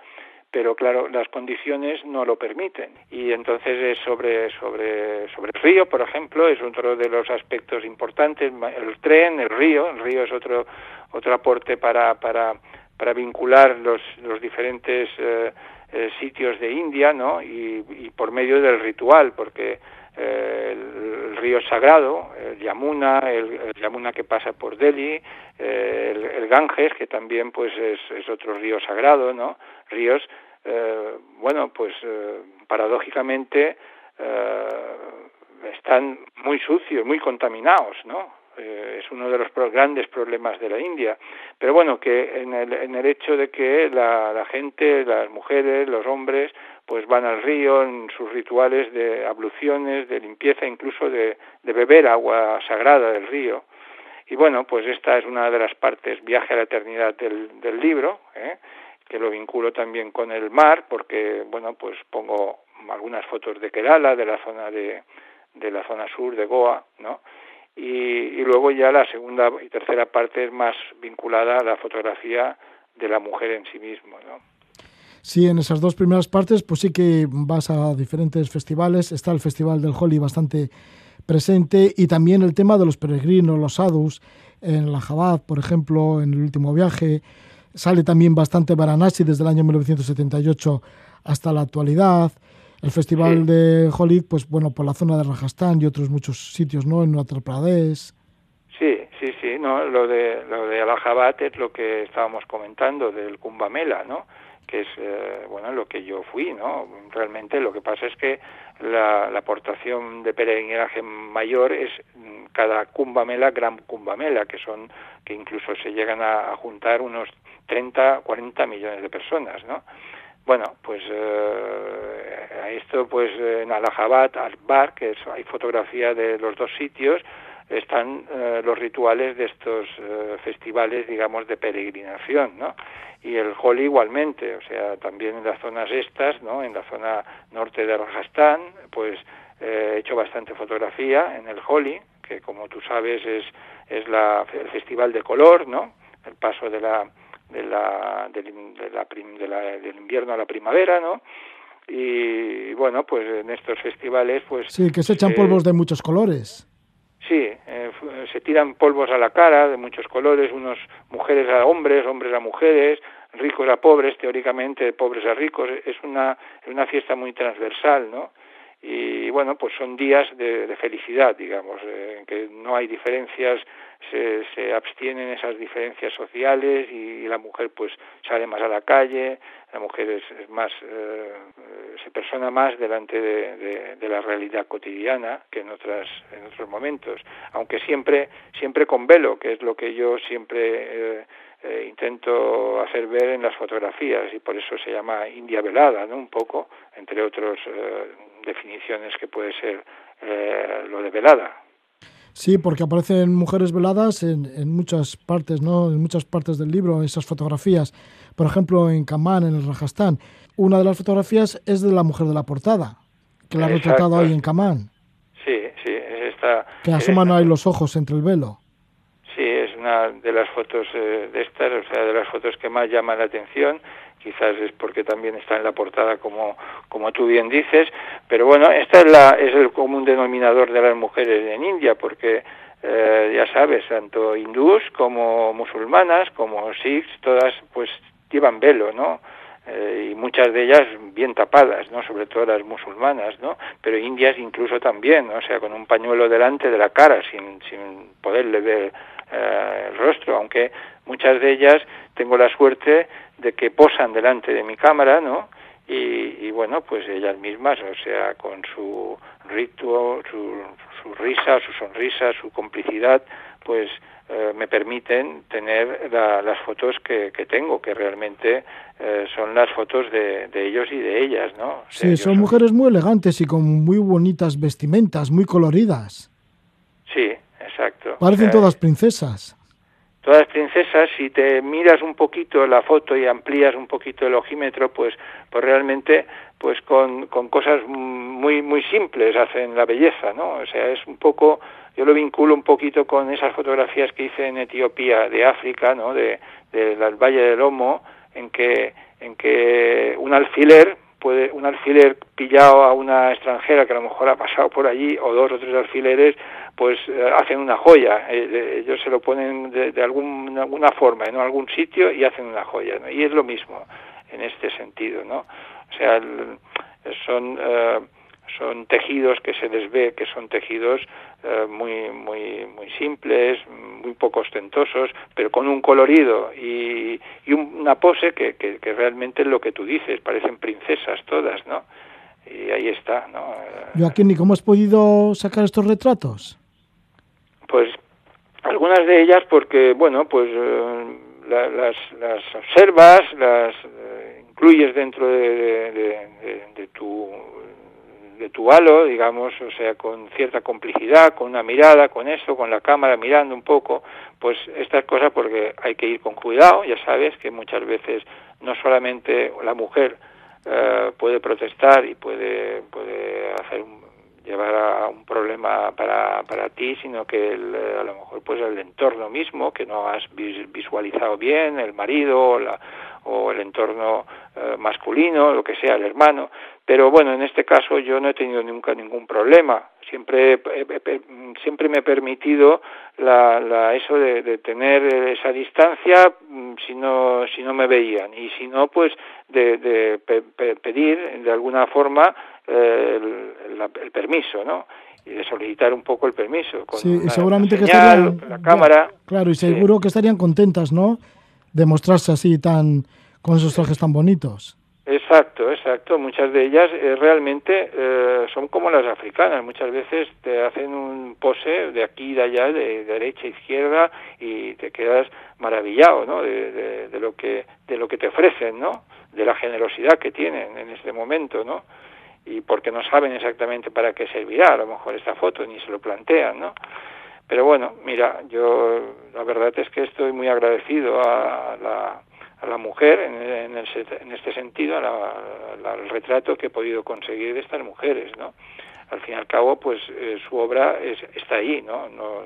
pero claro, las condiciones no lo permiten. Y entonces es sobre, sobre, sobre el río, por ejemplo, es otro de los aspectos importantes, el tren, el río, el río es otro, otro aporte para, para, para vincular los, los diferentes eh, eh, sitios de India, ¿no? Y, por medio del ritual, porque eh, el, río sagrado, el Yamuna, el, Yamuna que pasa por Delhi, eh, el, Ganges, que también pues es, es, otro río sagrado, ¿no? Ríos, eh, bueno, pues eh, paradójicamente están muy sucios, muy contaminados, ¿no? Es uno de los grandes problemas de la India. Pero bueno, que en el, en el hecho de que la, la gente, las mujeres, los hombres, pues van al río en sus rituales de abluciones, de limpieza, incluso de, de beber agua sagrada del río. Y bueno, pues esta es una de las partes, viaje a la eternidad del, del libro, ¿eh? que lo vinculo también con el mar, porque bueno, pues pongo algunas fotos de Kerala, de la zona de, de la zona sur de Goa, ¿no? Y, y luego ya la segunda y tercera parte es más vinculada a la fotografía de la mujer en sí mismo, ¿no? Sí, en esas dos primeras partes, pues sí que vas a diferentes festivales. Está el Festival del Holi bastante presente y también el tema de los peregrinos, los sadhus, en la Jabad, por ejemplo, en el último viaje. Sale también bastante Varanasi desde el año 1978 hasta la actualidad. El Festival sí. de Holi, pues bueno, por la zona de Rajasthan y otros muchos sitios, ¿no? En Uttar Pradesh. Sí, sí, sí, no, lo de lo de Allahabad es lo que estábamos comentando del Kumbh Mela, ¿no? que es eh, bueno lo que yo fui no realmente lo que pasa es que la, la aportación de peregrinaje mayor es cada cumbamela gran cumbamela que son que incluso se llegan a, a juntar unos 30 40 millones de personas no bueno pues eh, esto pues en Allahabad Akbar que es, hay fotografía de los dos sitios están eh, los rituales de estos eh, festivales digamos de peregrinación no y el Holi igualmente, o sea, también en las zonas estas, ¿no? En la zona norte de Rajasthan, pues eh, he hecho bastante fotografía en el Holi, que como tú sabes es es la el festival de color, ¿no? El paso de la de la del, de la, de la del invierno a la primavera, ¿no? Y, bueno, pues en estos festivales, pues sí, que se echan eh, polvos de muchos colores. Sí, eh, se tiran polvos a la cara de muchos colores, unos mujeres a hombres, hombres a mujeres, ricos a pobres, teóricamente pobres a ricos. Es una, una fiesta muy transversal, ¿no? Y bueno, pues son días de, de felicidad, digamos, eh, en que no hay diferencias, se, se abstienen esas diferencias sociales y, la mujer pues sale más a la calle, la mujer es, es más eh, se persona más delante de, de, de, la realidad cotidiana que en otras en otros momentos. Aunque siempre siempre con velo que es lo que yo siempre eh, eh, intento hacer ver en las fotografías y por eso se llama India velada no un poco entre otras eh, definiciones que puede ser eh, lo de velada Sí, porque aparecen mujeres veladas en, en, muchas partes, ¿no? En muchas partes del libro, esas fotografías. Por ejemplo, en Kamán, en el Rajastán. Una de las fotografías es de la mujer de la portada, que la ha retratado ahí en Kamán. Sí, sí, es esta... Que asoman ahí los ojos entre el velo. Sí, es una de las fotos eh, de estas, o sea, de las fotos que más llaman la atención quizás es porque también está en la portada como como tú bien dices pero bueno esta es la es el común denominador de las mujeres en India porque eh, ya sabes tanto hindús como musulmanas como sikhs todas pues llevan velo no eh, y muchas de ellas bien tapadas, ¿no? Sobre todo las musulmanas, ¿no? Pero indias incluso también, ¿no? o sea, con un pañuelo delante de la cara, sin, sin poderle ver eh, el rostro, aunque muchas de ellas tengo la suerte de que posan delante de mi cámara, ¿no? Y, y, bueno, pues ellas mismas, o sea, con su ritual, su, su risa, su sonrisa, su complicidad, pues eh, me permiten tener la, las fotos que, que, tengo, que realmente eh, son las fotos de, de, ellos y de ellas, ¿no? O sea, sí, son mujeres muy elegantes y con muy bonitas vestimentas, muy coloridas. Sí, exacto. Parecen sea, todas princesas todas princesas, si te miras un poquito la foto y amplías un poquito el ojímetro, pues, pues realmente, pues con, con cosas muy, muy simples hacen la belleza, ¿no? O sea, es un poco, yo lo vinculo un poquito con esas fotografías que hice en Etiopía, de África, ¿no? De, del Valle del Lomo, en que, en que un alfiler puede un alfiler pillado a una extranjera que a lo mejor ha pasado por allí o dos o tres alfileres pues eh, hacen una joya. Eh, ellos se lo ponen de, alguna forma en algún sitio y hacen una joya y es lo mismo en este sentido no o sea son eh, son tejidos que se les ve que son tejidos eh, muy muy muy simples muy poco ostentosos pero con un colorido y, y una pose que, que, que, realmente es lo que tú dices parecen princesas todas no y ahí está no Joaquín ¿y cómo has podido sacar estos retratos? pues algunas de ellas porque bueno pues eh, las, las observas las eh, incluyes dentro de, de, de tu de tu halo, digamos, o sea, con cierta complicidad, con una mirada, con esto, con la cámara mirando un poco, pues estas cosas porque hay que ir con cuidado, ya sabes que muchas veces no solamente la mujer eh, puede protestar y puede, puede hacer llevar a un problema para, para ti, sino que a lo mejor pues el entorno mismo que no has visualizado bien, el marido o, la, o el entorno eh, masculino, lo que sea, el hermano, pero bueno, en este caso yo no he tenido nunca ningún problema. Siempre, siempre me he permitido la, la eso de, tener esa distancia mm, si no, si no me veían. Y si no, pues de, de pedir de alguna forma eh, el, el, permiso, ¿no? y de solicitar un poco el permiso. Con sí, seguramente que estarían, la cámara. Claro, y seguro que estarían contentas, ¿no? De mostrarse así tan, con esos trajes tan bonitos. Exacto, exacto. Muchas de ellas eh, realmente eh, son como las africanas. Muchas veces te hacen un pose de aquí y de allá, de, derecha a izquierda, y te quedas maravillado, ¿no? De, de, lo que de lo que te ofrecen, ¿no? De la generosidad que tienen en este momento, ¿no? Y porque no saben exactamente para qué servirá, a lo mejor esta foto ni se lo plantean, ¿no? Pero bueno, mira, yo la verdad es que estoy muy agradecido a la a la mujer en, en, este sentido, al retrato que he podido conseguir de estas mujeres, ¿no? Al fin y al cabo, pues eh, su obra es, está ahí, ¿no? ¿no?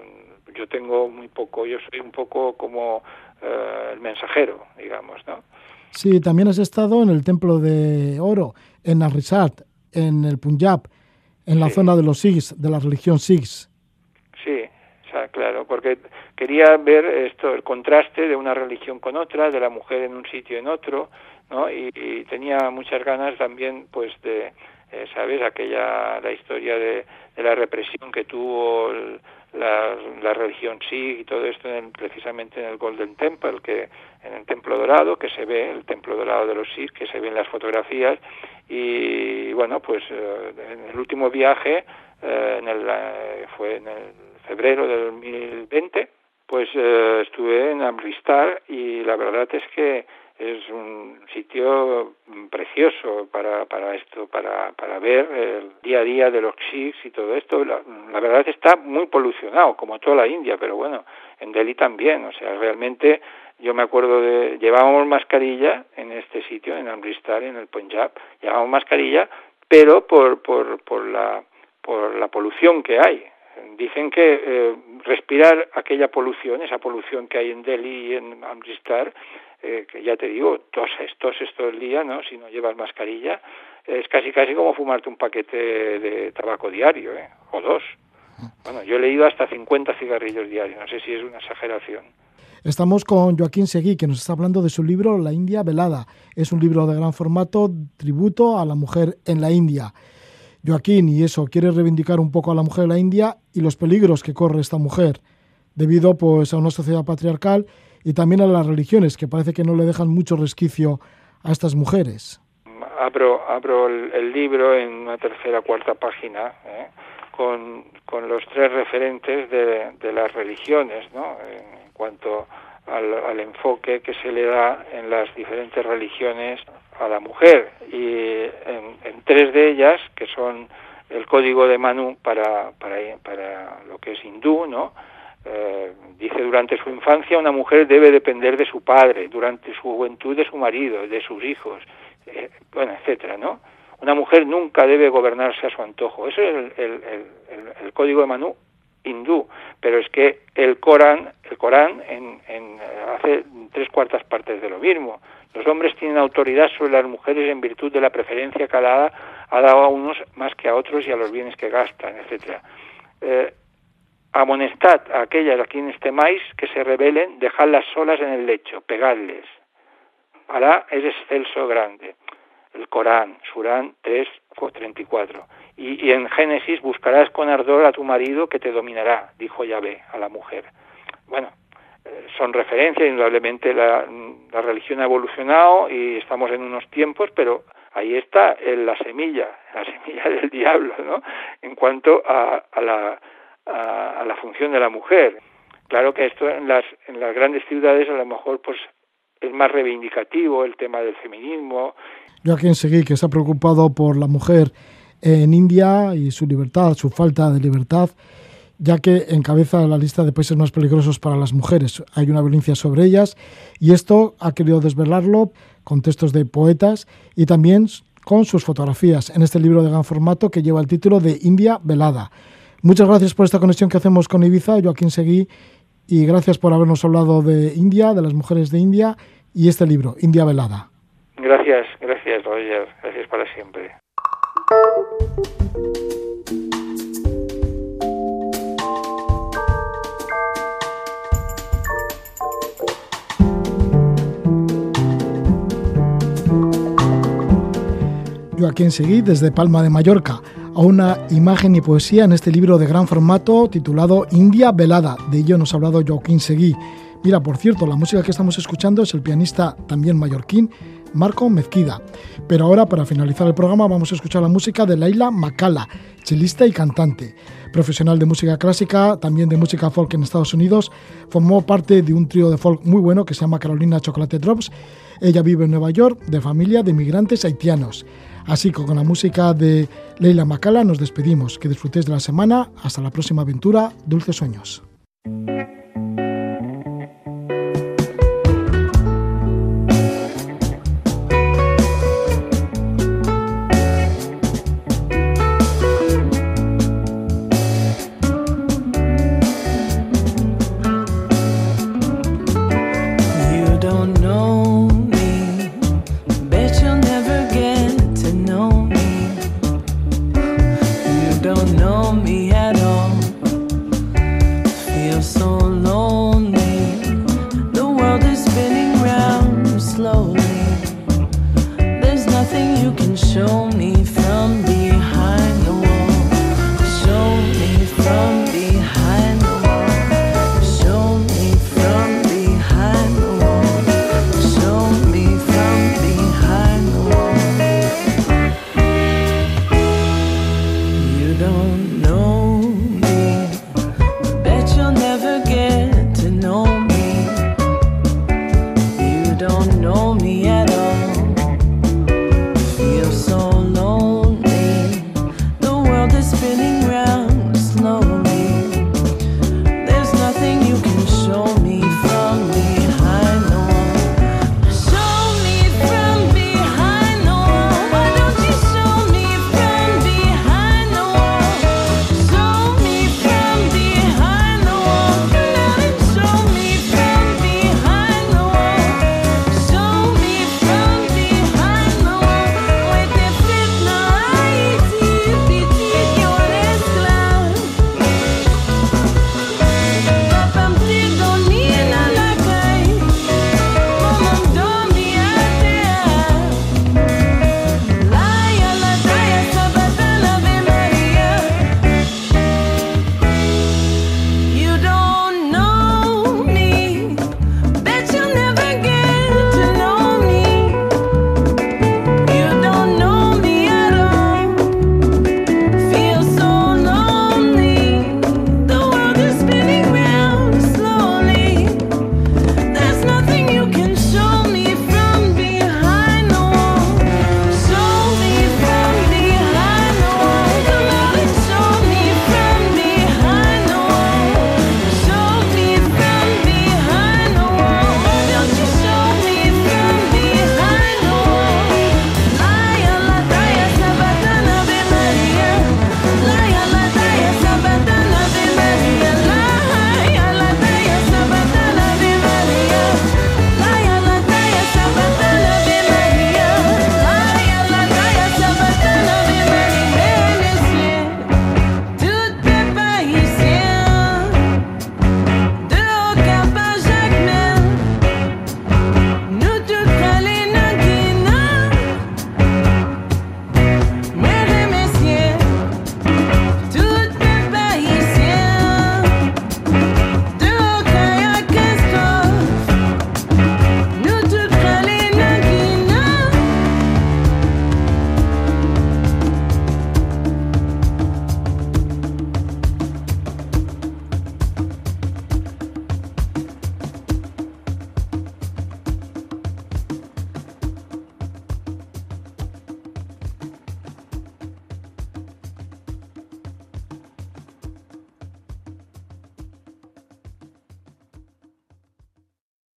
Yo tengo muy poco, yo soy un poco como eh, el mensajero, digamos, ¿no? Sí, también has estado en el Templo de Oro, en Arisat, en el Punjab, en la zona de los Sikhs, de la religión Sikhs. Sí, claro, porque quería ver esto, el contraste de una religión con otra, de la mujer en un sitio en otro, ¿no? Y, tenía muchas ganas también, pues, de, eh, ¿sabes? Aquella, la historia de, la represión que tuvo la, la, religión Sikh y todo esto precisamente en el Golden Temple, que en el Templo Dorado, que se ve, el Templo Dorado de los Sikh, que se ve en las fotografías, y bueno, pues eh, en el último viaje, eh, en el, fue en el febrero de 2020, pues eh, estuve en Amristar y la verdad es que es un sitio precioso para, para esto, para, para ver el día a día de los Sikhs y todo esto. La, la, verdad está muy polucionado, como toda la India, pero bueno, en Delhi también. O sea, realmente yo me acuerdo de, llevábamos mascarilla en este sitio, en Amristar, en el Punjab, llevábamos mascarilla, pero por, por, por, la, por la polución que hay dicen que eh, respirar aquella polución, esa polución que hay en Delhi y en Amritsar, eh, que ya te digo, toses, toses todo el día, ¿no? Si no llevas mascarilla, es casi casi como fumarte un paquete de tabaco diario, ¿eh? O dos. Bueno, yo he leído hasta 50 cigarrillos diarios, no sé si es una exageración. Estamos con Joaquín Seguí, que nos está hablando de su libro La India Velada. Es un libro de gran formato, tributo a la mujer en la India. Joaquín, y eso, quiere reivindicar un poco a la mujer de la India y los peligros que corre esta mujer, debido pues, a una sociedad patriarcal y también a las religiones, que parece que no le dejan mucho resquicio a estas mujeres. Abro, abro el, libro en una tercera cuarta página ¿eh? con, con, los tres referentes de, de las religiones, ¿no? en cuanto al, al enfoque que se le da en las diferentes religiones a la mujer y en, en, tres de ellas que son el código de Manu para, para, para lo que es hindú, ¿no? Eh, dice durante su infancia una mujer debe depender de su padre, durante su juventud de su marido, de sus hijos, eh, bueno, etcétera, ¿no? Una mujer nunca debe gobernarse a su antojo. Eso es el, el, el, código de Manu hindú, pero es que el Corán, el Corán en, en, hace tres cuartas partes de lo mismo Los hombres tienen autoridad sobre las mujeres en virtud de la preferencia que ha dado a unos más que a otros y a los bienes que gastan, etcétera. Eh, amonestad a aquellas a quienes temáis que se rebelen, dejadlas solas en el lecho, pegadles. Alá es excelso grande. El Corán, Surán 3, 34. Y, y en Génesis buscarás con ardor a tu marido que te dominará, dijo Yahvé a la mujer. Bueno, son referencias, indudablemente la, la, religión ha evolucionado y estamos en unos tiempos, pero ahí está la semilla, la semilla del diablo, ¿no? En cuanto a, a la a, la función de la mujer. Claro que esto en las, en las grandes ciudades a lo mejor pues es más reivindicativo el tema del feminismo. Joaquín Seguí, que está preocupado por la mujer en India y su libertad, su falta de libertad, ya que encabeza la lista de países más peligrosos para las mujeres. Hay una violencia sobre ellas y esto ha querido desvelarlo con textos de poetas y también con sus fotografías en este libro de gran formato que lleva el título de India Velada. Muchas gracias por esta conexión que hacemos con Ibiza, Joaquín Seguí, y gracias por habernos hablado de India, de las mujeres de India y este libro, India Velada. Gracias, gracias Roger, gracias para siempre. Joaquín Seguí desde Palma de Mallorca a una imagen y poesía en este libro de gran formato titulado India Velada. De ello nos ha hablado Joaquín Seguí. Mira, por cierto, la música que estamos escuchando es el pianista también mallorquín Marco Mezquida. Pero ahora, para finalizar el programa, vamos a escuchar la música de Laila Macala, chelista y cantante. Profesional de música clásica, también de música folk en Estados Unidos, formó parte de un trío de folk muy bueno que se llama Carolina Chocolate Drops. Ella vive en Nueva York, de familia de migrantes haitianos. Así que con la música de Leila Macala nos despedimos. Que disfrutéis de la semana. Hasta la próxima aventura. Dulces sueños.